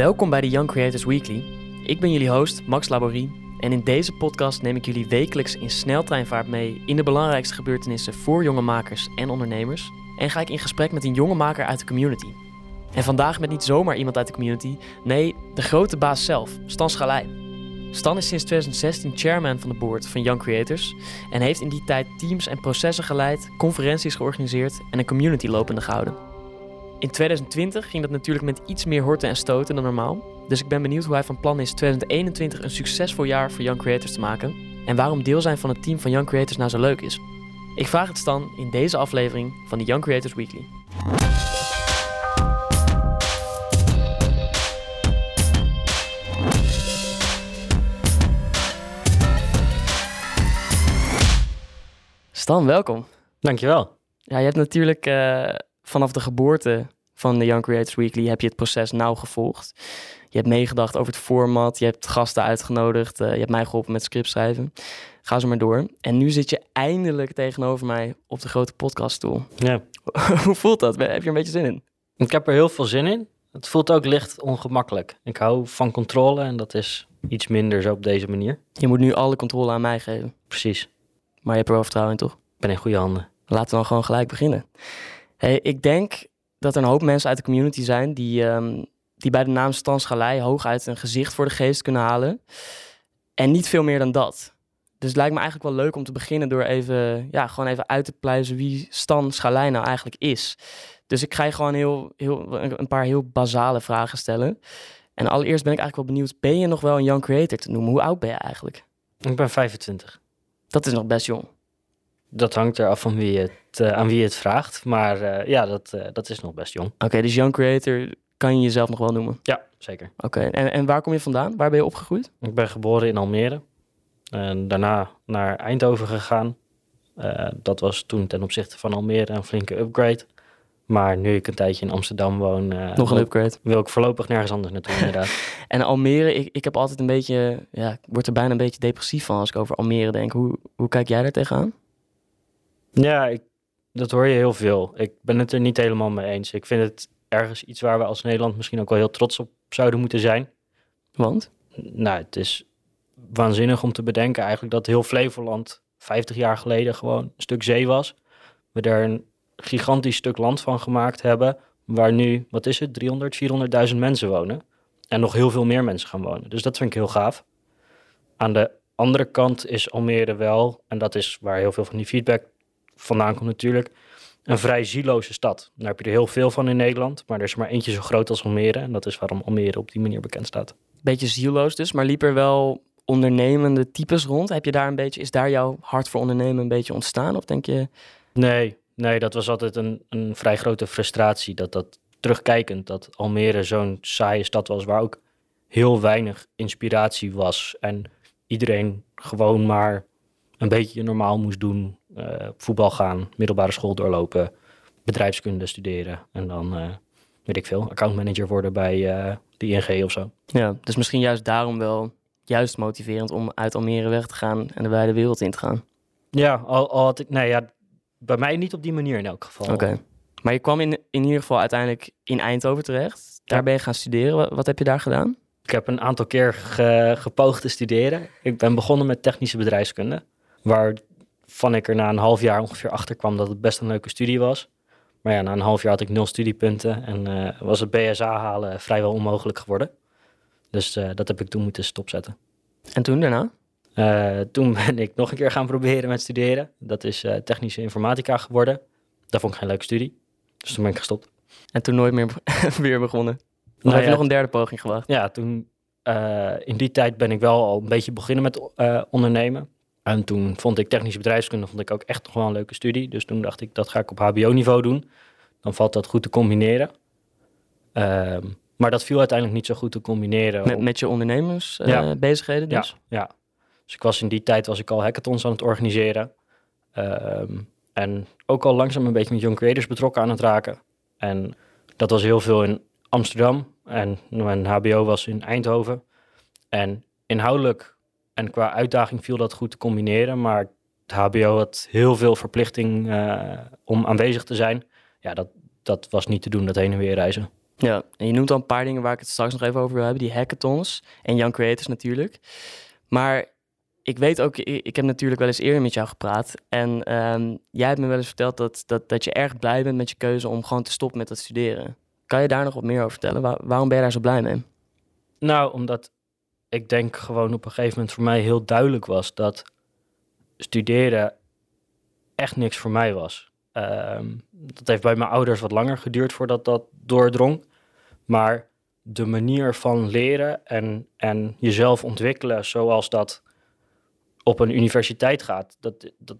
Welkom bij de Young Creators Weekly. Ik ben jullie host Max Laborie en in deze podcast neem ik jullie wekelijks in sneltreinvaart mee in de belangrijkste gebeurtenissen voor jonge makers en ondernemers en ga ik in gesprek met een jonge maker uit de community. En vandaag met niet zomaar iemand uit de community, nee, de grote baas zelf, Stan Schalij. Stan is sinds 2016 chairman van de board van Young Creators en heeft in die tijd teams en processen geleid, conferenties georganiseerd en een community lopende gehouden. In 2020 ging dat natuurlijk met iets meer horten en stoten dan normaal. Dus ik ben benieuwd hoe hij van plan is 2021 een succesvol jaar voor Young Creators te maken. En waarom deel zijn van het team van Young Creators nou zo leuk is. Ik vraag het Stan in deze aflevering van de Young Creators Weekly. Stan, welkom. Dankjewel. Ja, je hebt natuurlijk uh, vanaf de geboorte van de Young Creators Weekly heb je het proces nauw gevolgd. Je hebt meegedacht over het format, je hebt gasten uitgenodigd, uh, je hebt mij geholpen met script schrijven. Ga zo maar door. En nu zit je eindelijk tegenover mij op de grote podcaststoel. Ja. Hoe voelt dat? Heb je er een beetje zin in? Ik heb er heel veel zin in. Het voelt ook licht ongemakkelijk. Ik hou van controle en dat is iets minder zo op deze manier. Je moet nu alle controle aan mij geven. Precies. Maar je hebt er wel vertrouwen in, toch? Ik ben in goede handen. Laten we dan gewoon gelijk beginnen. Hey, ik denk dat er een hoop mensen uit de community zijn die, um, die bij de naam Stan Schalei hooguit een gezicht voor de geest kunnen halen. En niet veel meer dan dat. Dus het lijkt me eigenlijk wel leuk om te beginnen door even, ja, gewoon even uit te pluizen wie Stan Schalei nou eigenlijk is. Dus ik ga je gewoon heel, heel, een paar heel basale vragen stellen. En allereerst ben ik eigenlijk wel benieuwd, ben je nog wel een young creator te noemen? Hoe oud ben je eigenlijk? Ik ben 25. Dat is nog best jong. Dat hangt eraf van wie het, uh, aan wie je het vraagt. Maar uh, ja, dat, uh, dat is nog best jong. Oké, okay, dus young creator kan je jezelf nog wel noemen? Ja, zeker. Oké, okay. en, en waar kom je vandaan? Waar ben je opgegroeid? Ik ben geboren in Almere. En daarna naar Eindhoven gegaan. dat was toen ten opzichte van Almere een flinke upgrade. Maar nu ik een tijdje in Amsterdam woon... nog een upgrade. Wil ik voorlopig nergens anders naartoe, inderdaad. en Almere, ik, ik heb altijd een beetje... Ja, ik word er bijna een beetje depressief van als ik over Almere denk. Hoe, hoe kijk jij daar tegenaan? Ja, ik, dat hoor je heel veel. Ik ben het er niet helemaal mee eens. Ik vind het ergens iets waar we als Nederland misschien ook wel heel trots op zouden moeten zijn. Want? Nou, het is waanzinnig om te bedenken eigenlijk dat heel Flevoland 50 jaar geleden gewoon een stuk zee was. We daar een gigantisch stuk land van gemaakt hebben, waar nu, wat is het, 300, 400.000 mensen wonen. En nog heel veel meer mensen gaan wonen. Dus dat vind ik heel gaaf. Aan de andere kant is Almere wel, en dat is waar heel veel van die feedback vandaan komt natuurlijk, een vrij zieloze stad. Daar heb je er heel veel van in Nederland, maar er is maar eentje zo groot als Almere. En dat is waarom Almere op die manier bekend staat. Beetje zieloos dus, maar liep er wel ondernemende types rond? Heb je daar een beetje, is daar jouw hart voor ondernemen een beetje ontstaan? Of denk je... Nee, nee dat was altijd een, een vrij grote frustratie. Dat dat terugkijkend, dat Almere zo'n saaie stad was waar ook heel weinig inspiratie was. En iedereen gewoon maar een beetje normaal moest doen. Uh, voetbal gaan, middelbare school doorlopen, bedrijfskunde studeren en dan, uh, weet ik veel, accountmanager worden bij uh, de ING of zo. Ja, dus misschien juist daarom wel juist motiverend om uit Almere weg te gaan en de wijde wereld in te gaan. Ja, al, al had ik, nee ja, bij mij niet op die manier in elk geval. Oké. Okay. Maar je kwam in, in ieder geval uiteindelijk in Eindhoven terecht. Daar ja. ben je gaan studeren. Wat, heb je daar gedaan? Ik heb een aantal keer ge, gepoogd te studeren. Ik ben begonnen met technische bedrijfskunde. Waarvan ik er na een half jaar ongeveer achter kwam dat het best een leuke studie was. Maar ja, na een half jaar had ik nul studiepunten en uh, was het BSA halen vrijwel onmogelijk geworden. Dus uh, dat heb ik toen moeten stopzetten. En toen daarna? Uh, toen ben ik nog een keer gaan proberen met studeren. Dat is technische informatica geworden. Dat vond ik geen leuke studie. Dus toen ben ik gestopt. En toen nooit meer weer begonnen? Of nou, heb je ja, nog een derde poging gewacht? Ja, toen in die tijd ben ik wel al een beetje beginnen met ondernemen. En toen vond ik technische bedrijfskunde vond ik ook echt nog wel een leuke studie. Dus toen dacht ik, dat ga ik op hbo-niveau doen. Dan valt dat goed te combineren. Um, maar dat viel uiteindelijk niet zo goed te combineren. Met, met je ondernemersbezigheden uh, ja. dus? Ja, ja. Dus ik was in die tijd was ik al hackathons aan het organiseren. Um, en ook al langzaam een beetje met young creators betrokken aan het raken. En dat was heel veel in Amsterdam. En mijn hbo was in Eindhoven. En inhoudelijk en qua uitdaging viel dat goed te combineren. Maar het HBO had heel veel verplichting uh, om aanwezig te zijn. Ja, dat, dat was niet te doen, dat heen en weer reizen. Ja, en je noemt al een paar dingen waar ik het straks nog even over wil hebben. Die hackathons en Young Creators natuurlijk. Maar ik weet ook, ik, heb natuurlijk wel eens eerder met jou gepraat. En ehm, jij hebt me wel eens verteld dat, dat, dat je erg blij bent met je keuze om gewoon te stoppen met het studeren. Kan je daar nog wat meer over vertellen? Waar- waarom ben je daar zo blij mee? Nou, omdat ik denk gewoon op een gegeven moment voor mij heel duidelijk was dat studeren echt niks voor mij was. Ehm, dat heeft bij mijn ouders wat langer geduurd voordat dat doordrong. Maar de manier van leren en, en jezelf ontwikkelen zoals dat op een universiteit gaat, dat, dat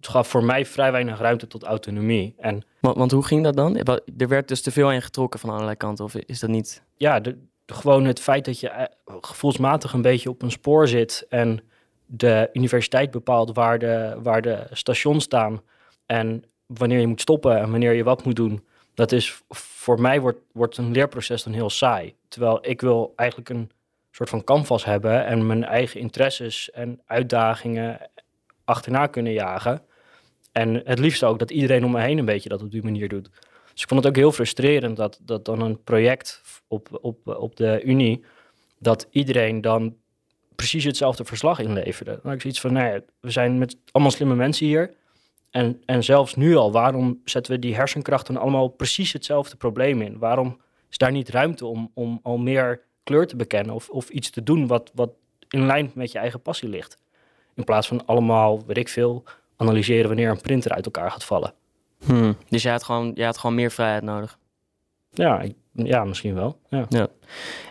gaf voor mij vrij weinig ruimte tot autonomie. En Want, want hoe ging dat dan? Er werd dus te veel aan getrokken van allerlei kanten, of is dat niet? ja, de- gewoon het feit dat je eh, gevoelsmatig een beetje op een spoor zit en de universiteit bepaalt waar de, waar de stations staan en wanneer je moet stoppen en wanneer je wat moet doen. Dat is voor mij wordt, wordt een leerproces dan heel saai. Terwijl ik wil eigenlijk een soort van canvas hebben en mijn eigen interesses en uitdagingen achterna kunnen jagen. En het liefst ook dat iedereen om me heen een beetje dat op die manier doet. Dus ik vond het ook heel frustrerend dat, dat dan een project op, op, op de Unie, dat iedereen dan precies hetzelfde verslag inleverde. Dan ik zoiets van, nou ja, we zijn met allemaal slimme mensen hier. En, en zelfs nu al, waarom zetten we die hersenkrachten allemaal precies hetzelfde probleem in? Waarom is daar niet ruimte om, om al meer kleur te bekennen of, of iets te doen wat, wat in lijn met je eigen passie ligt? In plaats van allemaal, weet ik veel, analyseren wanneer een printer uit elkaar gaat vallen. Hmm. Dus jij had, gewoon, jij had gewoon meer vrijheid nodig. Ja, ik- ja misschien wel. Ja.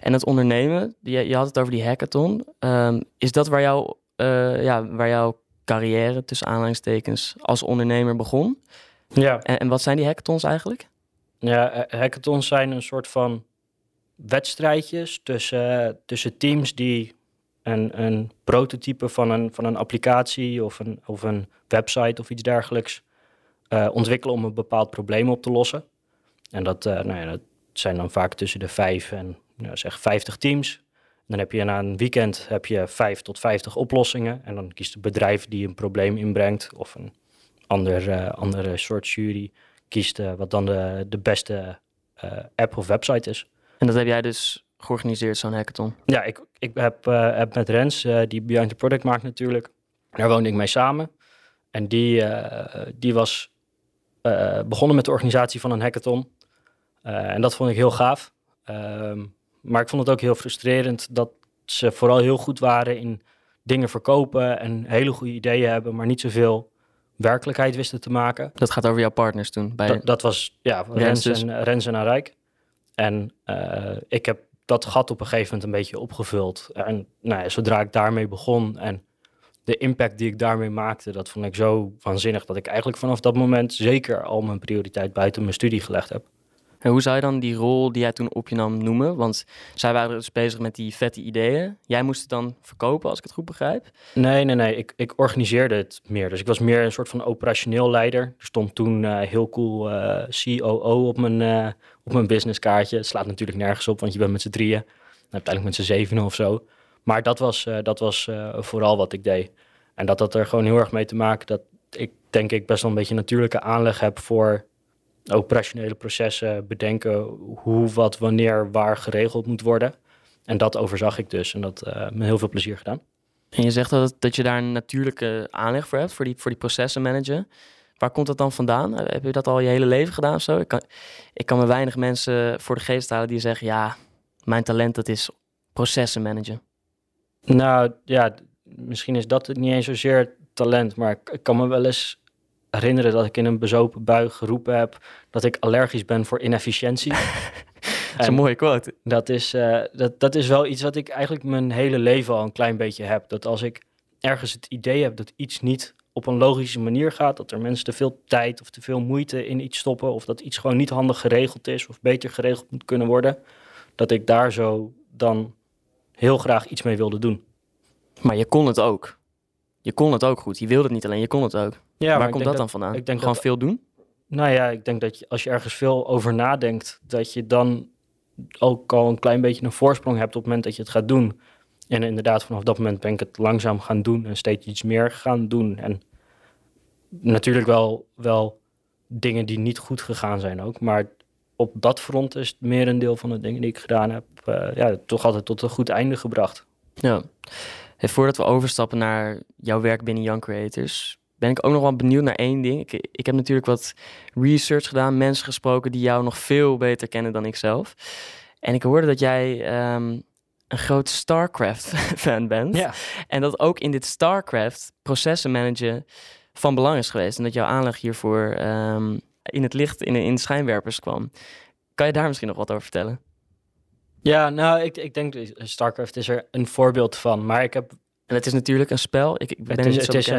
En het ondernemen, je, je had het over die hackathon. Ehm, is dat waar, jou, eh, ja, waar jouw carrière, tussen aanhalingstekens, als ondernemer begon? Ja, En, en wat zijn die hackathons eigenlijk? Ja, hackathons zijn een soort van wedstrijdjes tussen, tussen teams die een, een prototype van een, van een applicatie of een, of een website of iets dergelijks eh, ontwikkelen om een bepaald probleem op te lossen. En dat, eh, nou ja, dat zijn dan vaak tussen de vijf en nou, zeg 50 teams. Dan heb je na een weekend heb je vijf tot 50 oplossingen. En dan kiest het bedrijf die een probleem inbrengt of een ander, eh, andere soort jury kiest wat dan de, de beste app of website is. En dat heb jij dus georganiseerd, zo'n hackathon. Ja, ik, ik heb, heb met Rens, die Behind the Product maakt natuurlijk, daar woonde ik mee samen. En die, die was eh, begonnen met de organisatie van een hackathon. Eh, en dat vond ik heel gaaf. Ehm, maar ik vond het ook heel frustrerend dat ze vooral heel goed waren in dingen verkopen en hele goede ideeën hebben, maar niet zoveel werkelijkheid wisten te maken. Dat gaat over jouw partners toen. Bij, Dat, dat was ja, Rens dus. en, Rens en Arijk. En eh, ik heb dat gat op een gegeven moment een beetje opgevuld. En nou ja, zodra ik daarmee begon en de impact die ik daarmee maakte, dat vond ik zo waanzinnig dat ik eigenlijk vanaf dat moment zeker al mijn prioriteit buiten mijn studie gelegd heb. En hoe zou je dan die rol die jij toen op je nam noemen? Want zij waren dus bezig met die vette ideeën. Jij moest het dan verkopen, als ik het goed begrijp. Nee, nee, nee. Ik, ik organiseerde het meer. Dus ik was meer een soort van operationeel leider. Er stond toen eh, heel cool eh COO op mijn, eh, op mijn businesskaartje. Het slaat natuurlijk nergens op, want je bent met z'n drieën. Uiteindelijk met z'n zevenen of zo. Maar dat was, eh, dat was eh, vooral wat ik deed. En dat had er gewoon heel erg mee te maken dat ik denk ik best wel een beetje natuurlijke aanleg heb voor operationele processen, bedenken hoe, wat, wanneer, waar geregeld moet worden. En dat overzag ik dus en dat eh me heel veel plezier gedaan. En je zegt dat, dat je daar een natuurlijke aanleg voor hebt, voor die, voor die processen managen. Waar komt dat dan vandaan? Heb je dat al je hele leven gedaan of zo? Ik kan, ik kan me weinig mensen voor de geest halen die zeggen... ja, mijn talent dat is processen managen. Nou ja, misschien is dat het niet eens zozeer talent, maar ik, kan me wel eens herinneren dat ik in een bezopen bui geroepen heb dat ik allergisch ben voor inefficiëntie. Dat is een En mooie quote. dat is, eh, dat, dat is wel iets wat ik eigenlijk mijn hele leven al een klein beetje heb. Dat als ik ergens het idee heb dat iets niet op een logische manier gaat, dat er mensen te veel tijd of te veel moeite in iets stoppen, of dat iets gewoon niet handig geregeld is of beter geregeld moet kunnen worden, dat ik daar zo dan heel graag iets mee wilde doen. Maar je kon het ook. Je kon het ook goed. Je wilde het niet alleen, je kon het ook. Ja, Waar komt dat, dan vandaan? ik denk Gewoon dat- veel doen? Nou ja, ik denk dat je, als je ergens veel over nadenkt, dat je dan ook al een klein beetje een voorsprong hebt op het moment dat je het gaat doen. En inderdaad, vanaf dat moment ben ik het langzaam gaan doen en steeds iets meer gaan doen. En natuurlijk wel, wel dingen die niet goed gegaan zijn ook. Maar op dat front is het meer een deel van de dingen die ik gedaan heb, uh, ja, toch altijd tot een goed einde gebracht. Ja. Hey, voordat we overstappen naar jouw werk binnen Young Creators, ben ik ook nog wel benieuwd naar één ding. Ik, ik heb natuurlijk wat research gedaan, mensen gesproken die jou nog veel beter kennen dan ik zelf. En ik hoorde dat jij ehm, een groot StarCraft-fan bent. Ja. En dat ook in dit StarCraft processen managen van belang is geweest. En dat jouw aanleg hiervoor ehm, in het licht, in, in de schijnwerpers kwam. Kan je daar misschien nog wat over vertellen? Ja, nou, ik, ik denk StarCraft is er een voorbeeld van. Maar ik heb en het is natuurlijk een spel. Ik, ik ben het is, het is uh,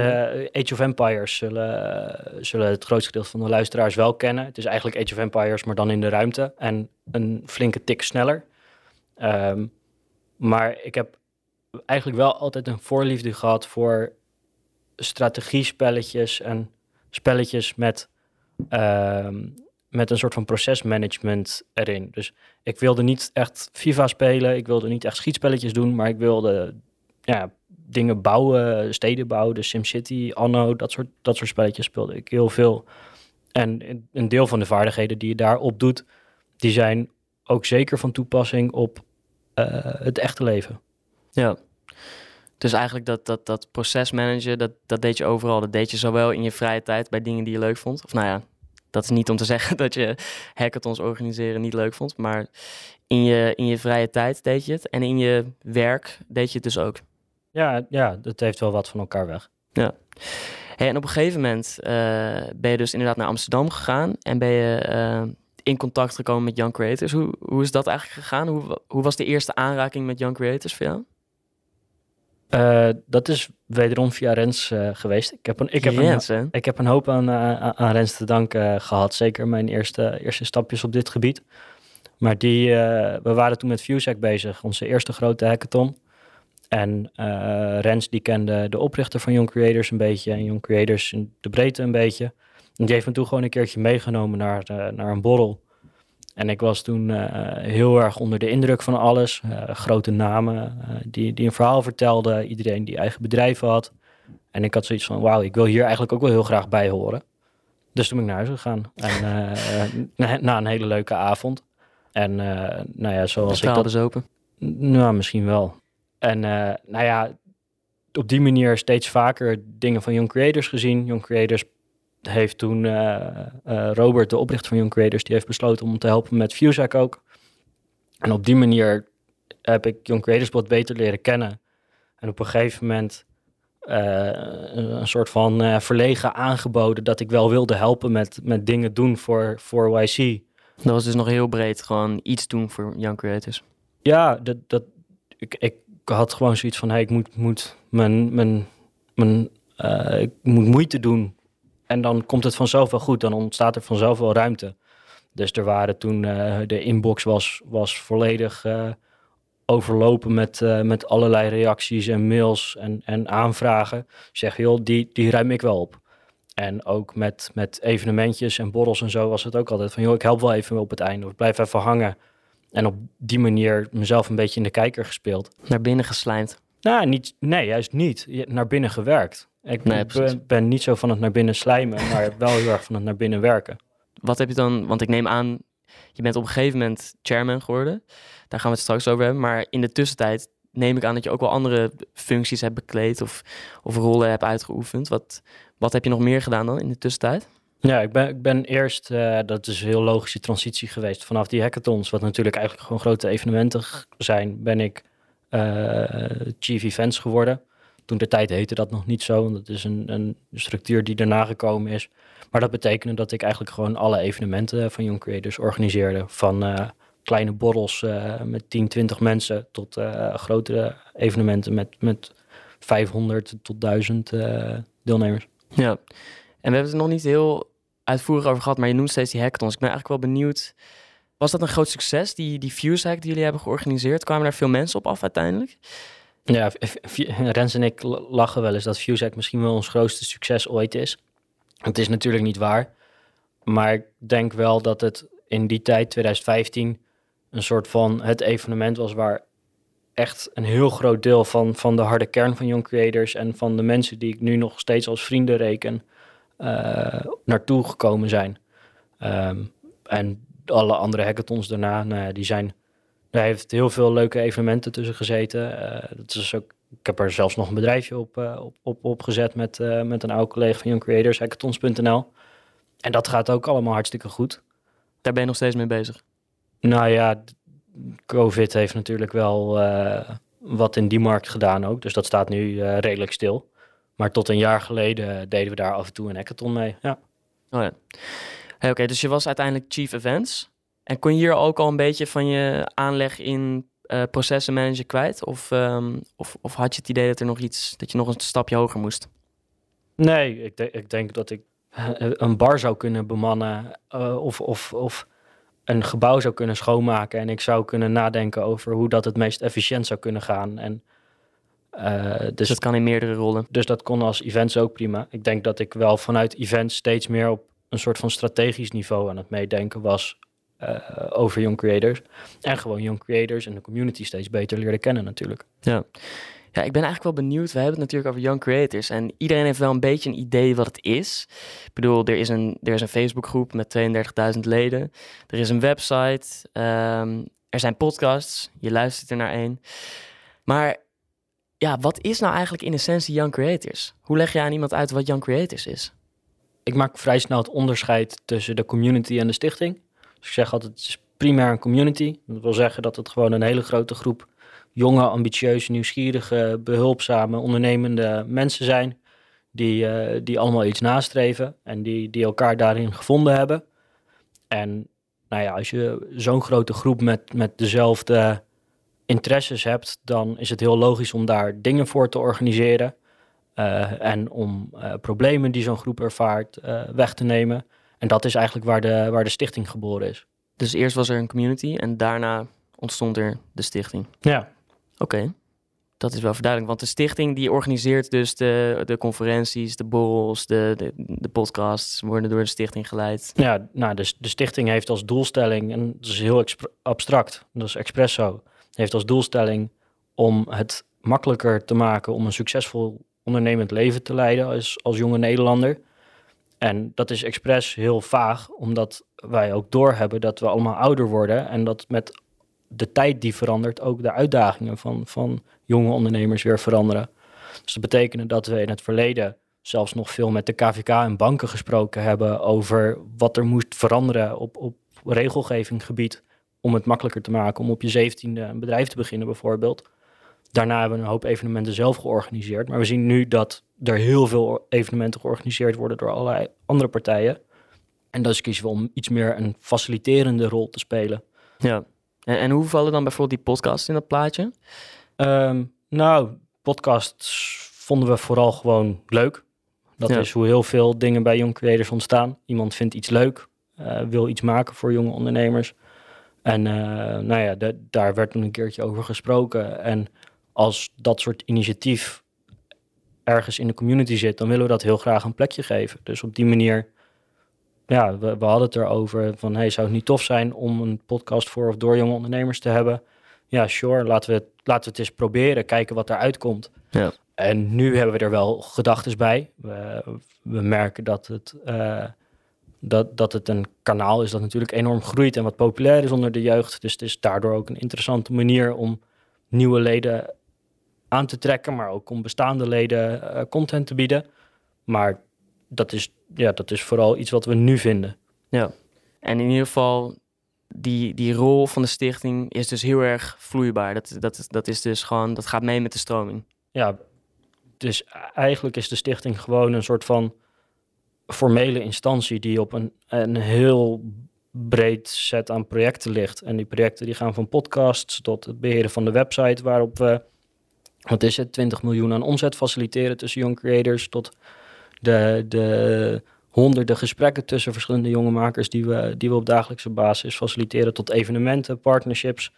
Age of Empires zullen, zullen het grootste gedeelte van de luisteraars wel kennen. Het is eigenlijk Age of Empires, maar dan in de ruimte en een flinke tik sneller. Um, maar ik heb eigenlijk wel altijd een voorliefde gehad voor strategiespelletjes en spelletjes met, met een soort van procesmanagement erin. Dus ik wilde niet echt FIFA spelen, ik wilde niet echt schietspelletjes doen, maar ik wilde ja, dingen bouwen, steden bouwen, de SimCity, Anno, dat soort, dat soort spelletjes speelde ik heel veel. En een deel van de vaardigheden die je daarop doet, die zijn ook zeker van toepassing op uh, het echte leven. Ja. Dus eigenlijk dat, dat, dat procesmanagen, dat, dat deed je overal. Dat deed je zowel in je vrije tijd bij dingen die je leuk vond. Of nou ja, dat is niet om te zeggen dat je hackathons organiseren niet leuk vond. Maar in je, in je vrije tijd deed je het. En in je werk deed je het dus ook. Ja, ja dat heeft wel wat van elkaar weg. Ja. Hey, en op een gegeven moment uh, ben je dus inderdaad naar Amsterdam gegaan. En ben je uh, in contact gekomen met Young Creators. Hoe, hoe is dat eigenlijk gegaan? Hoe, hoe was de eerste aanraking met Young Creators voor jou? Uh, dat is wederom via Rens uh, geweest. Ik heb een, ik heb Rens, een, ik heb een hoop aan, uh, aan Rens te danken gehad. Zeker mijn eerste, eerste stapjes op dit gebied. Maar die, we waren toen met Fusehack bezig, onze eerste grote hackathon. En Rens die kende de oprichter van Young Creators een beetje en Young Creators in de breedte een beetje. En die heeft me toen gewoon een keertje meegenomen naar, naar een borrel. En ik was toen uh, heel erg onder de indruk van alles. Uh, grote namen uh, die, die een verhaal vertelden. Iedereen die eigen bedrijven had. En ik had zoiets van, wauw, ik wil hier eigenlijk ook wel heel graag bij horen. Dus toen ben ik naar huis gegaan. En na, een hele leuke avond. En nou ja, zoals ik dat... dus open? Nou, misschien wel. En nou ja, op die manier steeds vaker dingen van Young Creators gezien. Young Creators heeft toen uh, uh, Robert, de oprichter van Young Creators, die heeft besloten om te helpen met Fusehack ook. En op die manier heb ik Young Creators wat beter leren kennen. En op een gegeven moment uh, een soort van verlegen aangeboden dat ik wel wilde helpen met, met dingen doen voor, voor YC. Dat was dus nog heel breed, gewoon iets doen voor Young Creators. Ja, dat, dat, ik, ik had gewoon zoiets van, hey, ik moet, moet mijn, mijn, mijn ik moet moeite doen en dan komt het vanzelf wel goed. Dan ontstaat er vanzelf wel ruimte. Dus er waren toen uh, de inbox was, was volledig uh, overlopen met, uh, met allerlei reacties en mails en, en aanvragen. Zeg, joh, die, die ruim ik wel op. En ook met, met evenementjes en borrels en zo was het ook altijd van, joh, ik help wel even op het einde. Of blijf even hangen. En op die manier mezelf een beetje in de kijker gespeeld. Naar binnen geslijmd. Nou, niet, nee, juist niet. Naar binnen gewerkt. Ik nee, ben, ben, niet zo van het naar binnen slijmen, maar wel heel erg van het naar binnen werken. Wat heb je dan, want ik neem aan, je bent op een gegeven moment chairman geworden. Daar gaan we het straks over hebben. Maar in de tussentijd neem ik aan dat je ook wel andere functies hebt bekleed of, of rollen hebt uitgeoefend. Wat, wat heb je nog meer gedaan dan in de tussentijd? Ja, ik ben, ik ben eerst, uh, dat is een heel logische transitie geweest, vanaf die hackathons, wat natuurlijk eigenlijk gewoon grote evenementen zijn, ben ik chief events geworden. Toen de tijd heette dat nog niet zo, want dat is een, een structuur die daarna gekomen is. Maar dat betekende dat ik eigenlijk gewoon alle evenementen van Young Creators organiseerde. Van uh, kleine borrels uh, met 10, 20 mensen tot grotere evenementen met, met 500 tot 1000 deelnemers. Ja, en we hebben het nog niet heel uitvoerig over gehad, maar je noemt steeds die hackathons. Ik ben eigenlijk wel benieuwd, was dat een groot succes, die, die Fuse Hack die jullie hebben georganiseerd? Kwamen daar veel mensen op af uiteindelijk? Ja, Rens en ik lachen wel eens dat FuseHack misschien wel ons grootste succes ooit is. Het is natuurlijk niet waar. Maar ik denk wel dat het in die tijd, 2015, een soort van het evenement was waar echt een heel groot deel van, van de harde kern van Young Creators en van de mensen die ik nu nog steeds als vrienden reken, uh, naartoe gekomen zijn. Um, en alle andere hackathons daarna, nou ja, die zijn... Daar heeft heel veel leuke evenementen tussen gezeten. Eh, dat is ook, ik heb er zelfs nog een bedrijfje op, uh, op, op, opgezet met, uh, met een oude collega van Young Creators, hackathons.nl. En dat gaat ook allemaal hartstikke goed. Daar ben je nog steeds mee bezig? Nou ja, COVID heeft natuurlijk wel wat in die markt gedaan ook. Dus dat staat nu redelijk stil. Maar tot een jaar geleden deden we daar af en toe een hackathon mee. Ja. Oh ja. Hey, Oké, dus je was uiteindelijk chief events. En kon je hier ook al een beetje van je aanleg in uh, processen manager kwijt? Of, um, of, of had je het idee dat er nog iets, dat je nog een stapje hoger moest? Nee, ik, de ik denk dat ik een bar zou kunnen bemannen uh, of, of, of een gebouw zou kunnen schoonmaken. En ik zou kunnen nadenken over hoe dat het meest efficiënt zou kunnen gaan. En, uh, dus, dus dat kan in meerdere rollen. Dus dat kon als events ook prima. Ik denk dat ik wel vanuit events steeds meer op een soort van strategisch niveau aan het meedenken was uh, over young creators. En gewoon young creators en de community steeds beter leren kennen natuurlijk. Ja. Ja, ik ben eigenlijk wel benieuwd. We hebben het natuurlijk over young creators. En iedereen heeft wel een beetje een idee wat het is. Ik bedoel, er is een, er is een Facebookgroep met 32.000 leden. Er is een website. Um, er zijn podcasts. Je luistert er naar één. Maar ja, wat is nou eigenlijk in essentie young creators? Hoe leg je aan iemand uit wat young creators is? Ik maak vrij snel het onderscheid tussen de community en de stichting. Dus ik zeg altijd, het is primair een community. Dat wil zeggen dat het gewoon een hele grote groep jonge, ambitieuze, nieuwsgierige, behulpzame, ondernemende mensen zijn. Die, uh, die allemaal iets nastreven en die, die elkaar daarin gevonden hebben. En nou ja, als je zo'n grote groep met, met dezelfde interesses hebt, dan is het heel logisch om daar dingen voor te organiseren. Uh, en om uh, problemen die zo'n groep ervaart weg te nemen. En dat is eigenlijk waar de, waar de stichting geboren is. Dus eerst was er een community en daarna ontstond er de stichting. Ja. Oké, dat is wel verduidelijk. Want de stichting die organiseert dus de, de conferenties, de borrels, de, de, de podcasts worden door de stichting geleid. Ja, nou, de, de stichting heeft als doelstelling, en dat is heel abstract, dat is Expresso, heeft als doelstelling om het makkelijker te maken om een succesvol ondernemend leven te leiden als, als jonge Nederlander. En dat is expres heel vaag, omdat wij ook doorhebben dat we allemaal ouder worden en dat met de tijd die verandert ook de uitdagingen van, van jonge ondernemers weer veranderen. Dus dat betekent dat we in het verleden zelfs nog veel met de KVK en banken gesproken hebben over wat er moest veranderen op, op regelgevinggebied om het makkelijker te maken om op je zeventiende een bedrijf te beginnen bijvoorbeeld. Daarna hebben we een hoop evenementen zelf georganiseerd. Maar we zien nu dat er heel veel evenementen georganiseerd worden door allerlei andere partijen. En dus kiezen we om iets meer een faciliterende rol te spelen. Ja, en, en hoe vallen dan bijvoorbeeld die podcasts in dat plaatje? Um, nou, podcasts vonden we vooral gewoon leuk. Dat is hoe heel veel dingen bij Young Creators ontstaan. Iemand vindt iets leuk, uh, wil iets maken voor jonge ondernemers. En uh, nou ja, de, daar werd toen een keertje over gesproken. En als dat soort initiatief ergens in de community zit, dan willen we dat heel graag een plekje geven. Dus op die manier, ja, we, we hadden het erover van, hey, zou het niet tof zijn om een podcast voor of door jonge ondernemers te hebben? Ja, sure, laten we het, laten we het eens proberen, kijken wat eruit komt. Ja. En nu hebben we er wel gedachten bij. We, we merken dat het, uh, dat, dat het een kanaal is dat natuurlijk enorm groeit en wat populair is onder de jeugd. Dus het is daardoor ook een interessante manier om nieuwe leden aan te trekken, maar ook om bestaande leden uh, content te bieden. Maar dat is, ja, dat is vooral iets wat we nu vinden. Ja, en in ieder geval, die, die rol van de stichting is dus heel erg vloeibaar. Dat, dat, dat is dus gewoon, dat gaat mee met de stroming. Ja, dus eigenlijk is de stichting gewoon een soort van formele instantie die op een, een heel breed set aan projecten ligt. En die projecten die gaan van podcasts tot het beheren van de website waarop we wat is het, 20 miljoen aan omzet faciliteren tussen young creators, tot de, de honderden gesprekken tussen verschillende jonge makers die we, die we op dagelijkse basis faciliteren, tot evenementen, partnerships.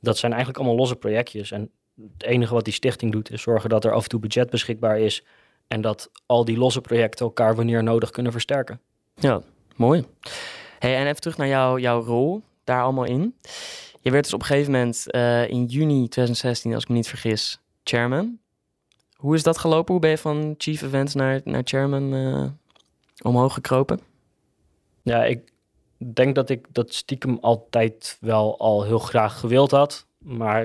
Dat zijn eigenlijk allemaal losse projectjes. En het enige wat die stichting doet, is zorgen dat er af en toe budget beschikbaar is. En dat al die losse projecten elkaar wanneer nodig kunnen versterken. Ja, mooi. Hey, en even terug naar jou, jouw rol daar allemaal in. Je werd dus op een gegeven moment uh, in juni 2016, als ik me niet vergis, chairman. Hoe is dat gelopen? Hoe ben je van chief events naar, naar chairman uh, omhoog gekropen? Ja, ik, denk dat ik dat stiekem altijd wel al heel graag gewild had. Maar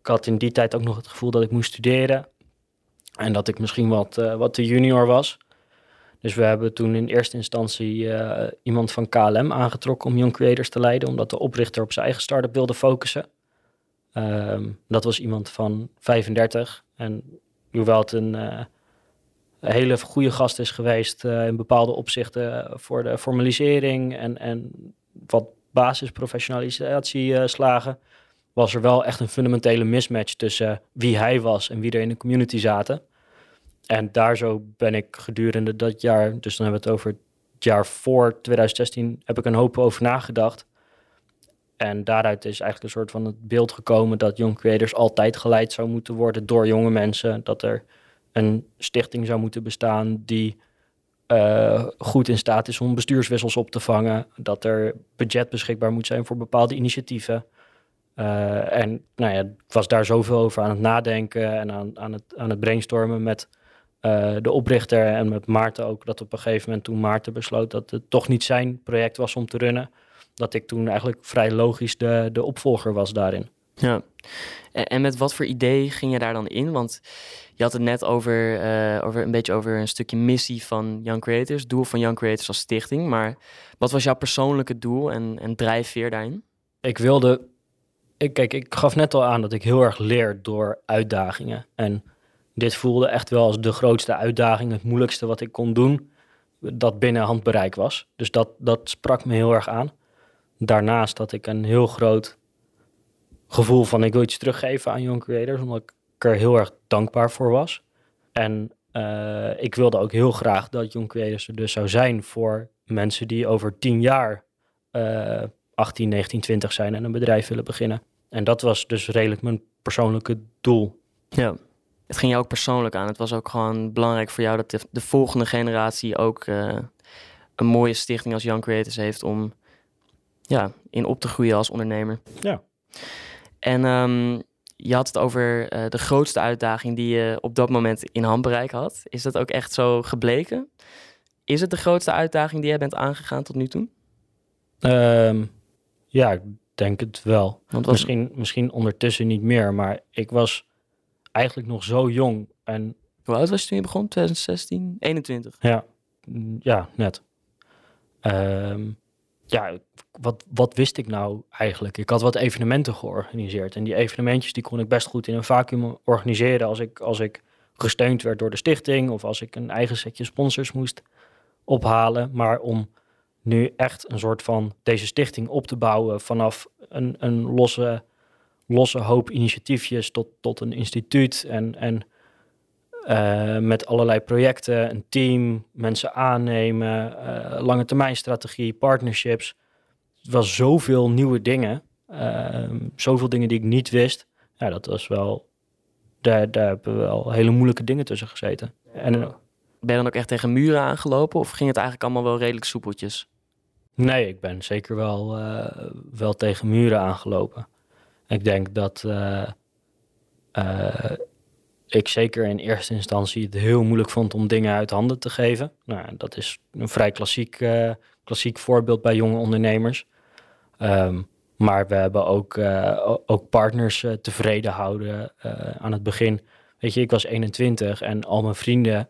ik had in die tijd ook nog het gevoel dat ik moest studeren. En dat ik misschien wat, uh, wat te junior was. Dus we hebben toen in eerste instantie uh, iemand van KLM aangetrokken om Young Creators te leiden. Omdat de oprichter op zijn eigen start-up wilde focussen. Um, dat was iemand van 35. En hoewel het een... Uh, hele goede gast is geweest uh, in bepaalde opzichten voor de formalisering en, en wat basisprofessionalisatie slagen, was er wel echt een fundamentele mismatch tussen wie hij was en wie er in de community zaten. En daar zo ben ik gedurende dat jaar, dus dan hebben we het over het jaar voor 2016, heb ik een hoop over nagedacht. En daaruit is eigenlijk een soort van het beeld gekomen dat Young Creators altijd geleid zou moeten worden door jonge mensen. Dat er een stichting zou moeten bestaan die uh, goed in staat is om bestuurswissels op te vangen. Dat er budget beschikbaar moet zijn voor bepaalde initiatieven. Uh, en nou ja, ik was daar zoveel over aan het nadenken en aan, aan, het, brainstormen met uh, de oprichter en met Maarten ook. Dat op een gegeven moment toen Maarten besloot dat het toch niet zijn project was om te runnen. Dat ik toen eigenlijk vrij logisch de, de opvolger was daarin. Ja, en met wat voor idee ging je daar dan in? Want je had het net over, uh, over een beetje over een stukje missie van Young Creators, doel van Young Creators als stichting. Maar wat was jouw persoonlijke doel en, en drijfveer daarin? Ik wilde, ik, kijk, ik gaf net al aan dat ik heel erg leer door uitdagingen. En dit voelde echt wel als de grootste uitdaging, het moeilijkste wat ik kon doen, dat binnen handbereik was. Dus dat, dat sprak me heel erg aan. Daarnaast had ik een heel groot gevoel van ik wil iets teruggeven aan Young Creators, omdat ik er heel erg dankbaar voor was. En uh, ik wilde ook heel graag dat Young Creators er dus zou zijn voor mensen die over tien jaar uh, 18, 19, 20 zijn en een bedrijf willen beginnen. En dat was dus redelijk mijn persoonlijke doel. Ja, het ging jou ook persoonlijk aan. Het was ook gewoon belangrijk voor jou dat de, de volgende generatie ook uh, een mooie stichting als Young Creators heeft om ja, in op te groeien als ondernemer. Ja. En um, je had het over uh, de grootste uitdaging die je op dat moment in handbereik had. Is dat ook echt zo gebleken? Is het de grootste uitdaging die jij bent aangegaan tot nu toe? Um, ja, ik denk het wel. Want misschien, misschien ondertussen niet meer, maar ik was eigenlijk nog zo jong. En, Hoe oud was je toen je begon? 2016? 21? Ja, mm, ja net. Um, ja, wat, wat wist ik nou eigenlijk? Ik had wat evenementen georganiseerd. En die evenementjes die kon ik best goed in een vacuüm organiseren als ik, als ik gesteund werd door de stichting of als ik een eigen setje sponsors moest ophalen. Maar om nu echt een soort van deze stichting op te bouwen vanaf een, een losse, losse hoop initiatiefjes tot, tot een instituut en, en uh, met allerlei projecten, een team, mensen aannemen, uh, lange termijn strategie, partnerships. Het was zoveel nieuwe dingen, uh, zoveel dingen die ik niet wist. Ja, dat was wel, daar, daar hebben we wel hele moeilijke dingen tussen gezeten. En, ben je dan ook echt tegen muren aangelopen of ging het eigenlijk allemaal wel redelijk soepeltjes? Nee, ik ben zeker wel, wel tegen muren aangelopen. Ik denk dat ik zeker in eerste instantie het heel moeilijk vond om dingen uit handen te geven. Nou, dat is een vrij klassiek, uh, klassiek voorbeeld bij jonge ondernemers. Um, maar we hebben ook, uh, ook partners uh, tevreden houden aan het begin. Weet je, ik was 21 en al mijn vrienden,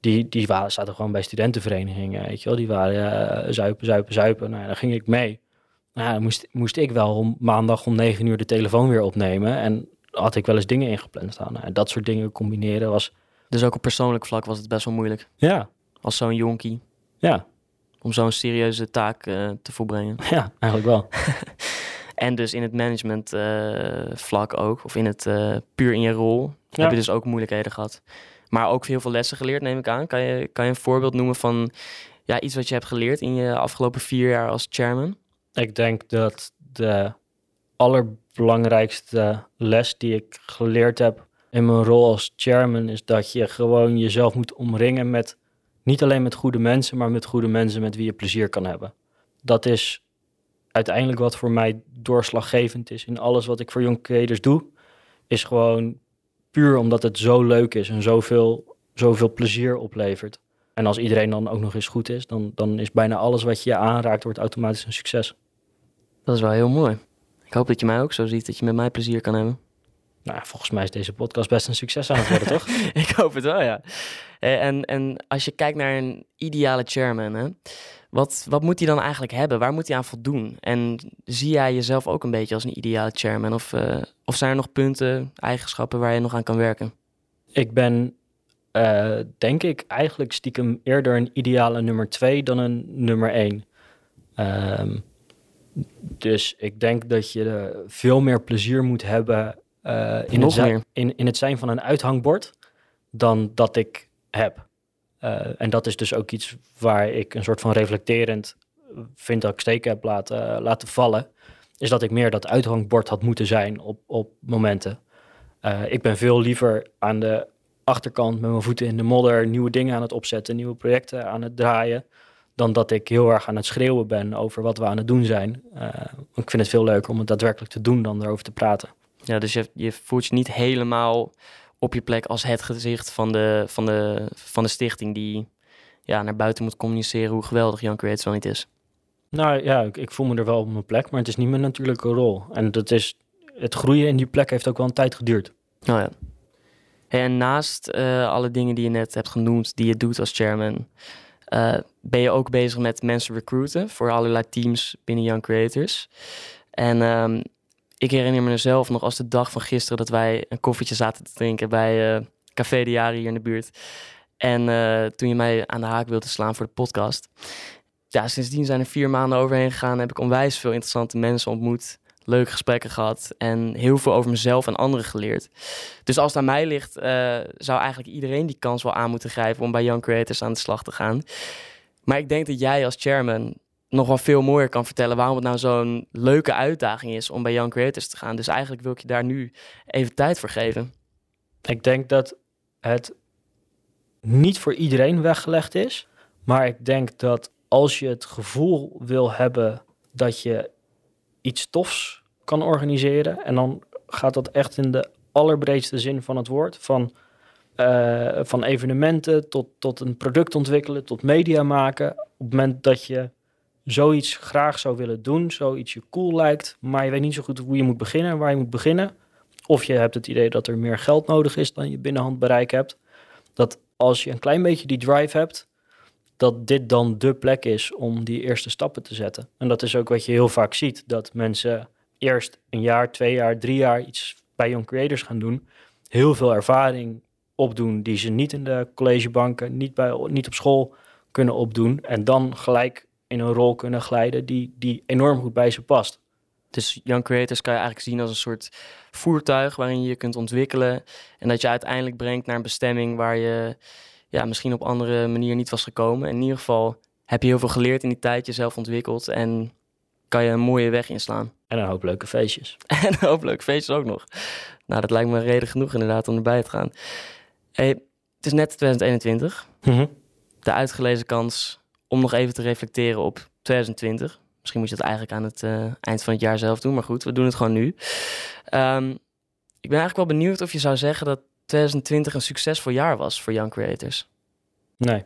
die, die waren, zaten gewoon bij studentenverenigingen, weet je wel. Die waren zuipen, zuipen, zuipen. Nou, daar ging ik mee. Nou, moest, moest ik wel om maandag om 9 uur de telefoon weer opnemen. En had ik wel eens dingen ingepland staan. En dat soort dingen combineren was... Dus ook op persoonlijk vlak was het best wel moeilijk? Ja. Als zo'n jonkie? Ja. Om zo'n serieuze taak uh, te volbrengen? Ja, eigenlijk wel. en dus in het management uh, vlak ook, of in het uh, puur in je rol, ja. heb je dus ook moeilijkheden gehad. Maar ook heel veel lessen geleerd, neem ik aan. Kan je, kan je een voorbeeld noemen van ja, iets wat je hebt geleerd in je afgelopen vier jaar als chairman? Ik denk dat de allerbelangrijkste les die ik geleerd heb in mijn rol als chairman is dat je gewoon jezelf moet omringen met niet alleen met goede mensen, maar met goede mensen met wie je plezier kan hebben. Dat is uiteindelijk wat voor mij doorslaggevend is in alles wat ik voor Young Creators doe, is gewoon puur omdat het zo leuk is en zoveel, zoveel plezier oplevert. En als iedereen dan ook nog eens goed is, dan, dan is bijna alles wat je aanraakt, wordt automatisch een succes. Dat is wel heel mooi. Ik hoop dat je mij ook zo ziet, dat je met mij plezier kan hebben. Nou, volgens mij is deze podcast best een succes aan het worden, toch? ik hoop het wel, ja. Eh, en, en als je kijkt naar een ideale chairman, hè, wat, wat moet hij dan eigenlijk hebben? Waar moet hij aan voldoen? En zie jij jezelf ook een beetje als een ideale chairman? Of, uh, of zijn er nog punten, eigenschappen waar je nog aan kan werken? Ik ben, uh, denk ik, eigenlijk stiekem eerder een ideale nummer twee dan een nummer één. Um, dus ik denk dat je veel meer plezier moet hebben uh, in, het zijn, in, in het zijn van een uithangbord dan dat ik heb. Uh, en dat is dus ook iets waar ik een soort van reflecterend vind dat ik steken heb laten, laten vallen. Is dat ik meer dat uithangbord had moeten zijn op, op momenten. Uh, ik ben veel liever aan de achterkant met mijn voeten in de modder nieuwe dingen aan het opzetten, nieuwe projecten aan het draaien dan dat ik heel erg aan het schreeuwen ben over wat we aan het doen zijn. Uh, ik vind het veel leuker om het daadwerkelijk te doen dan erover te praten. Ja, dus je, je voelt je niet helemaal op je plek als het gezicht van de, van de, van de stichting die ja, naar buiten moet communiceren hoe geweldig Young Creators wel niet is. Nou ja, ik, ik, voel me er wel op mijn plek, maar het is niet mijn natuurlijke rol. En dat is, het groeien in die plek heeft ook wel een tijd geduurd. Oh ja. En naast uh, alle dingen die je net hebt genoemd, die je doet als chairman, uh, ben je ook bezig met mensen recruiten voor allerlei teams binnen Young Creators. En um, ik herinner me zelf nog als de dag van gisteren dat wij een koffietje zaten te drinken bij uh, Café de Jaren hier in de buurt. En uh, toen je mij aan de haak wilde slaan voor de podcast. Ja, sindsdien zijn er vier maanden overheen gegaan. Heb ik onwijs veel interessante mensen ontmoet leuke gesprekken gehad en heel veel over mezelf en anderen geleerd. Dus als het aan mij ligt, uh, zou eigenlijk iedereen die kans wel aan moeten grijpen om bij Young Creators aan de slag te gaan. Maar ik denk dat jij als chairman nog wel veel mooier kan vertellen waarom het nou zo'n leuke uitdaging is om bij Young Creators te gaan. Dus eigenlijk wil ik je daar nu even tijd voor geven. Ik denk dat het niet voor iedereen weggelegd is, maar ik denk dat als je het gevoel wil hebben dat je iets tofs kan organiseren. En dan gaat dat echt in de allerbreedste zin van het woord. Van, uh, van evenementen tot, tot een product ontwikkelen, tot media maken. Op het moment dat je zoiets graag zou willen doen, zoiets je cool lijkt, maar je weet niet zo goed hoe je moet beginnen, waar je moet beginnen. Of je hebt het idee dat er meer geld nodig is dan je binnenhandbereik hebt. Dat als je een klein beetje die drive hebt, dat dit dan de plek is om die eerste stappen te zetten. En dat is ook wat je heel vaak ziet, dat mensen eerst een jaar, twee jaar, drie jaar iets bij Young Creators gaan doen, heel veel ervaring opdoen die ze niet in de collegebanken, niet, bij, niet op school kunnen opdoen en dan gelijk in een rol kunnen glijden die, die enorm goed bij ze past. Dus Young Creators kan je eigenlijk zien als een soort voertuig waarin je je kunt ontwikkelen en dat je uiteindelijk brengt naar een bestemming waar je ja, misschien op andere manier niet was gekomen. In ieder geval heb je heel veel geleerd in die tijd, jezelf ontwikkeld en kan je een mooie weg inslaan. En een hoop leuke feestjes. en een hoop leuke feestjes ook nog. Nou, dat lijkt me reden genoeg inderdaad om erbij te gaan. Hey, het is net 2021. Mhm. De uitgelezen kans om nog even te reflecteren op 2020. Misschien moet je dat eigenlijk aan het uh, eind van het jaar zelf doen, maar goed, we doen het gewoon nu. Um, ik ben eigenlijk wel benieuwd of je zou zeggen dat 2020 een succesvol jaar was voor Young Creators? Nee.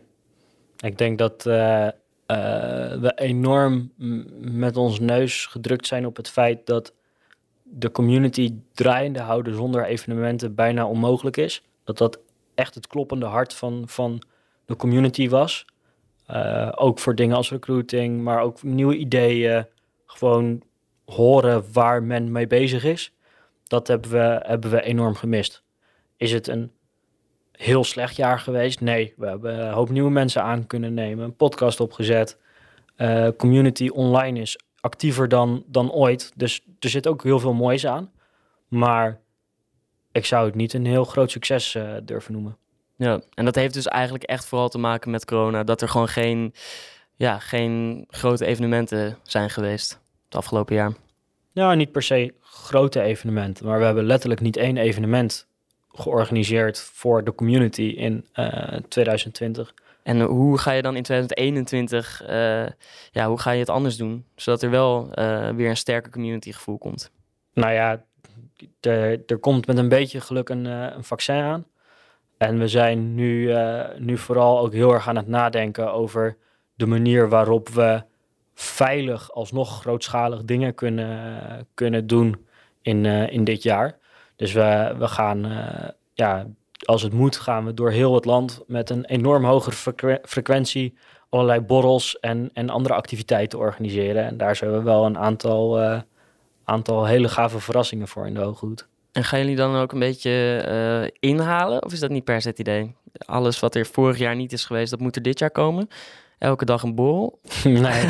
Ik denk dat uh, we enorm met ons neus gedrukt zijn op het feit dat de community draaiende houden zonder evenementen bijna onmogelijk is. Dat dat echt het kloppende hart van, van de community was. Uh, ook voor dingen als recruiting, maar ook nieuwe ideeën. Gewoon horen waar men mee bezig is. Dat hebben we, hebben we enorm gemist. Is het een heel slecht jaar geweest? Nee, we hebben een hoop nieuwe mensen aan kunnen nemen, een podcast opgezet. Uh, community online is actiever dan, dan ooit. Dus er zit ook heel veel moois aan. Maar ik zou het niet een heel groot succes uh, durven noemen. Ja, en dat heeft dus eigenlijk echt vooral te maken met corona. Dat er gewoon geen, ja, geen grote evenementen zijn geweest het afgelopen jaar. Nou, niet per se grote evenementen. Maar we hebben letterlijk niet één evenement georganiseerd voor de community in uh, eh, 2020. En hoe ga je dan in 2021, uh, eh, ja, hoe ga je het anders doen? Zodat er wel uh, weer een sterker community gevoel komt. Nou ja, er, er komt met een beetje geluk een, een vaccin aan. En we zijn nu, uh, nu vooral ook heel erg aan het nadenken over de manier waarop we veilig alsnog grootschalig dingen kunnen, kunnen doen in, uh, in dit jaar. Dus we, we gaan, uh, ja, als het moet, gaan we door heel het land met een enorm hogere frequentie allerlei borrels en, en andere activiteiten organiseren. En daar zullen we wel een aantal, uh, aantal hele gave verrassingen voor in de hooghoed. En gaan jullie dan ook een beetje uh, inhalen? Of is dat niet per se het idee? Alles wat er vorig jaar niet is geweest, dat moet er dit jaar komen? Elke dag een borrel? nee,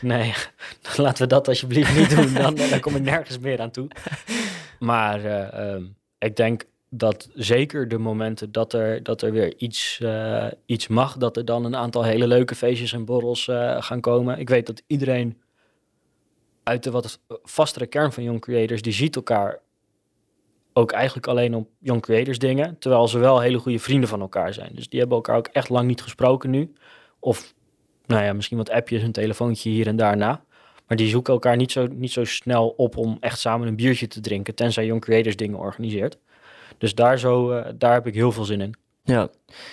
nee. Laten we dat alsjeblieft niet doen. Dan, dan kom ik nergens meer aan toe. Maar uh, um, ik denk dat zeker de momenten dat er, dat er weer iets, uh, iets mag, dat er dan een aantal hele leuke feestjes en borrels uh, gaan komen. Ik weet dat iedereen uit de wat vastere kern van Young Creators, die ziet elkaar ook eigenlijk alleen op Young Creators dingen, terwijl ze wel hele goede vrienden van elkaar zijn. Dus die hebben elkaar ook echt lang niet gesproken nu. Of, nou ja, misschien wat appjes, een telefoontje hier en daarna. Maar die zoeken elkaar niet zo, niet zo snel op om echt samen een biertje te drinken, tenzij Young Creators dingen organiseert. Dus daar, zo, uh, daar heb ik heel veel zin in. Ja,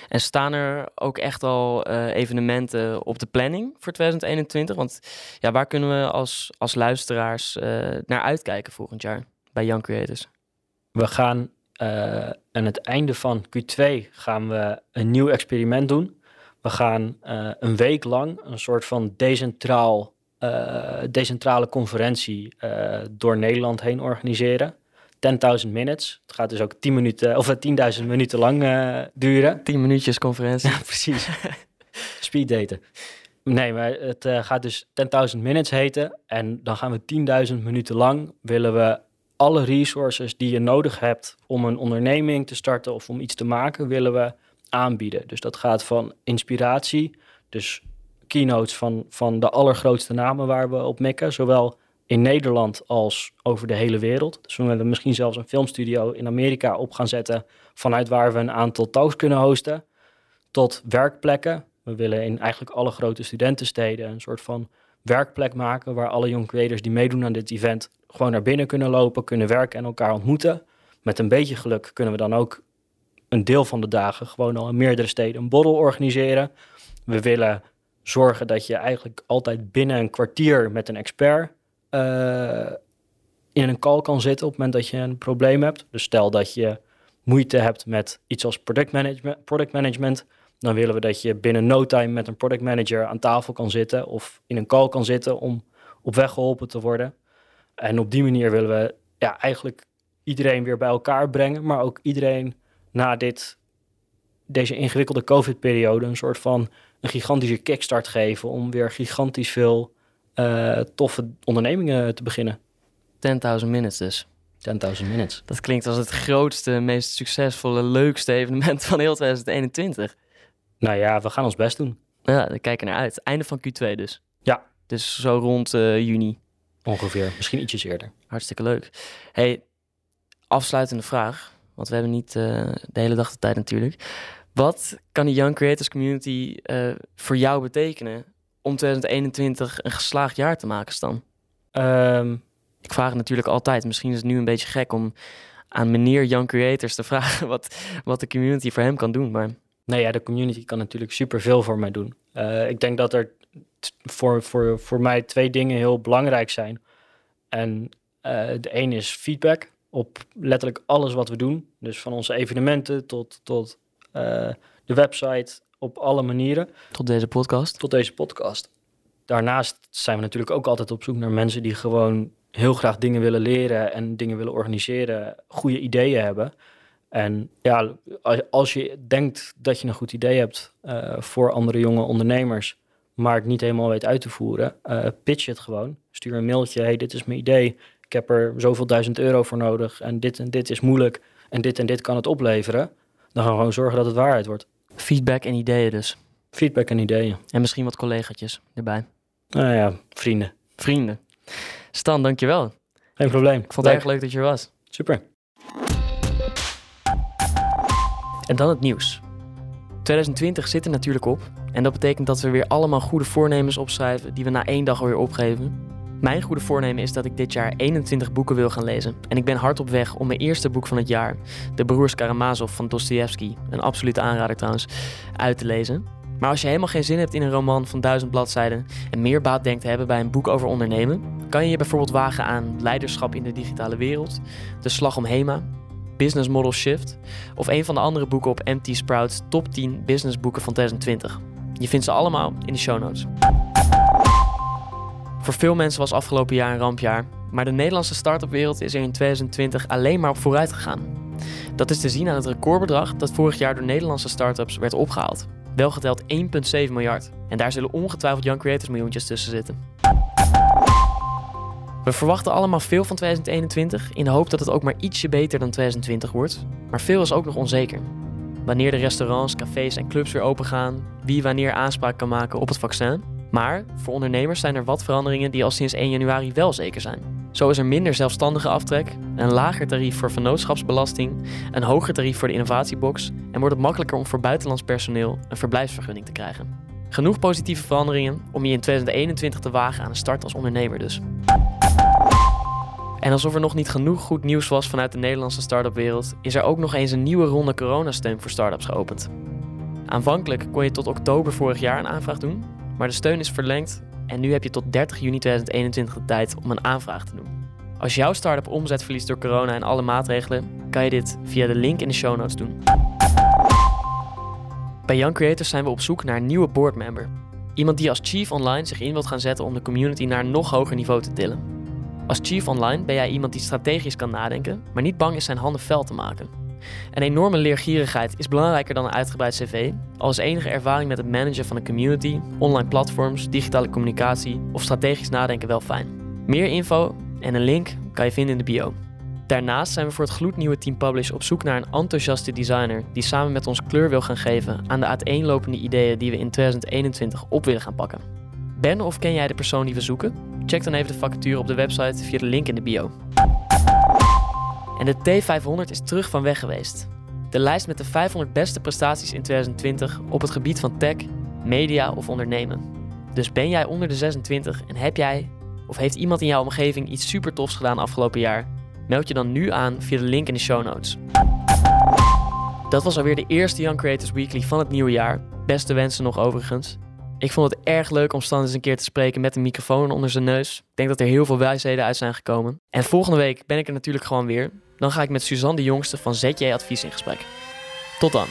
en staan er ook echt al uh, evenementen op de planning voor 2021? Want ja, waar kunnen we als, als luisteraars uh, naar uitkijken volgend jaar bij Young Creators? We gaan aan het einde van Q2 gaan we een nieuw experiment doen. We gaan een week lang een soort van decentraal, decentrale conferentie door Nederland heen organiseren. 10.000 minutes. Het gaat dus ook 10 minuten of 10.000 minuten lang uh, duren. 10 minuutjes conferentie. Ja, precies. Speed daten. Nee, maar het uh, gaat dus 10.000 minutes heten. En dan gaan we 10.000 minuten lang willen we alle resources die je nodig hebt om een onderneming te starten of om iets te maken, willen we aanbieden. Dus dat gaat van inspiratie, dus keynotes van, van de allergrootste namen waar we op mikken, zowel in Nederland als over de hele wereld. Dus we willen misschien zelfs een filmstudio in Amerika op gaan zetten, vanuit waar we een aantal talks kunnen hosten, tot werkplekken. We willen in eigenlijk alle grote studentensteden een soort van werkplek maken waar alle young creators die meedoen aan dit event gewoon naar binnen kunnen lopen, kunnen werken en elkaar ontmoeten. Met een beetje geluk kunnen we dan ook een deel van de dagen gewoon al in meerdere steden een borrel organiseren. We willen zorgen dat je eigenlijk altijd binnen een kwartier met een expert uh, in een call kan zitten op het moment dat je een probleem hebt. Dus stel dat je moeite hebt met iets als product management, product management, dan willen we dat je binnen no time met een product manager aan tafel kan zitten of in een call kan zitten om op weg geholpen te worden. En op die manier willen we ja, eigenlijk iedereen weer bij elkaar brengen, maar ook iedereen na dit, deze ingewikkelde COVID-periode een soort van een gigantische kickstart geven om weer gigantisch veel uh, toffe ondernemingen te beginnen. 10.000 minutes dus. 10.000 minutes. Dat klinkt als het grootste, meest succesvolle, leukste evenement van heel 2021. Nou ja, we gaan ons best doen. Ja, we kijken naar uit. Einde van Q2 dus. Ja. Dus zo rond uh, juni. Ongeveer, misschien ietsjes eerder. Hartstikke leuk. Hey, afsluitende vraag, want we hebben niet uh, de hele dag de tijd natuurlijk. Wat kan de Young Creators Community uh, voor jou betekenen om 2021 een geslaagd jaar te maken, Stan? Um, ik vraag het natuurlijk altijd. Misschien is het nu een beetje gek om aan meneer Young Creators te vragen wat, wat de community voor hem kan doen. Maar... Nee, ja, de community kan natuurlijk superveel voor mij doen. Uh, ik denk dat er voor, voor, voor mij twee dingen heel belangrijk zijn. En uh, de een is feedback op letterlijk alles wat we doen. Dus van onze evenementen tot, tot de website, op alle manieren. Tot deze podcast? Tot deze podcast. Daarnaast zijn we natuurlijk ook altijd op zoek naar mensen die gewoon heel graag dingen willen leren en dingen willen organiseren, goede ideeën hebben. En ja, als je denkt dat je een goed idee hebt uh, voor andere jonge ondernemers, maar het niet helemaal weet uit te voeren, uh, pitch het gewoon. Stuur een mailtje, hey, dit is mijn idee, ik heb er zoveel duizend euro voor nodig en dit en dit is moeilijk en dit en dit kan het opleveren. Dan gaan we gewoon zorgen dat het waarheid wordt. Feedback en ideeën dus. Feedback en ideeën. En misschien wat collegaatjes erbij. Nou ja, vrienden. Vrienden. Stan, dankjewel. Geen probleem. Ik vond het erg leuk dat je er was. Super. En dan het nieuws. 2020 zit er natuurlijk op. En dat betekent dat we weer allemaal goede voornemens opschrijven die we na één dag alweer opgeven. Mijn goede voornemen is dat ik dit jaar 21 boeken wil gaan lezen. En ik ben hard op weg om mijn eerste boek van het jaar, De Broers Karamazov van Dostoevsky, een absolute aanrader trouwens, uit te lezen. Maar als je helemaal geen zin hebt in een roman van duizend bladzijden en meer baat denkt te hebben bij een boek over ondernemen, kan je je bijvoorbeeld wagen aan Leiderschap in de digitale wereld, De Slag om Hema, Business Model Shift of een van de andere boeken op MT Sprouts top 10 businessboeken van 2020. Je vindt ze allemaal in de show notes. Voor veel mensen was afgelopen jaar een rampjaar, maar de Nederlandse start-up wereld is er in 2020 alleen maar op vooruit gegaan. Dat is te zien aan het recordbedrag dat vorig jaar door Nederlandse start-ups werd opgehaald. Wel geteld 1,7 miljard. En daar zullen ongetwijfeld Young Creators miljoentjes tussen zitten. We verwachten allemaal veel van 2021 in de hoop dat het ook maar ietsje beter dan 2020 wordt. Maar veel is ook nog onzeker. Wanneer de restaurants, cafés en clubs weer open gaan, wie wanneer aanspraak kan maken op het vaccin. Maar voor ondernemers zijn er wat veranderingen die al sinds 1 januari wel zeker zijn. Zo is er minder zelfstandige aftrek, een lager tarief voor vennootschapsbelasting, een hoger tarief voor de innovatiebox en wordt het makkelijker om voor buitenlands personeel een verblijfsvergunning te krijgen. Genoeg positieve veranderingen om je in 2021 te wagen aan een start als ondernemer dus. En alsof er nog niet genoeg goed nieuws was vanuit de Nederlandse start-up wereld, is er ook nog eens een nieuwe ronde coronasteun voor startups geopend. Aanvankelijk kon je tot oktober vorig jaar een aanvraag doen, maar de steun is verlengd en nu heb je tot 30 juni 2021 de tijd om een aanvraag te doen. Als jouw start-up omzet verliest door corona en alle maatregelen, kan je dit via de link in de show notes doen. Bij Young Creators zijn we op zoek naar een nieuwe boardmember. Iemand die als chief online zich in wilt gaan zetten om de community naar een nog hoger niveau te tillen. Als chief online ben jij iemand die strategisch kan nadenken, maar niet bang is zijn handen fel te maken. Een enorme leergierigheid is belangrijker dan een uitgebreid cv, al is enige ervaring met het managen van een community, online platforms, digitale communicatie of strategisch nadenken wel fijn. Meer info en een link kan je vinden in de bio. Daarnaast zijn we voor het gloednieuwe Team Publish op zoek naar een enthousiaste designer die samen met ons kleur wil gaan geven aan de uiteenlopende ideeën die we in 2021 op willen gaan pakken. Ben of ken jij de persoon die we zoeken? Check dan even de vacature op de website via de link in de bio. En de T500 is terug van weg geweest. De lijst met de 500 beste prestaties in 2020 op het gebied van tech, media of ondernemen. Dus ben jij onder de 26 en heb jij of heeft iemand in jouw omgeving iets super tofs gedaan afgelopen jaar? Meld je dan nu aan via de link in de show notes. Dat was alweer de eerste Young Creators Weekly van het nieuwe jaar. Beste wensen nog overigens. Ik vond het erg leuk om Stan eens een keer te spreken met een microfoon onder zijn neus. Ik denk dat er heel veel wijsheden uit zijn gekomen. En volgende week ben ik er natuurlijk gewoon weer. Dan ga ik met Suzanne de Jongste van ZJ Advies in gesprek. Tot dan.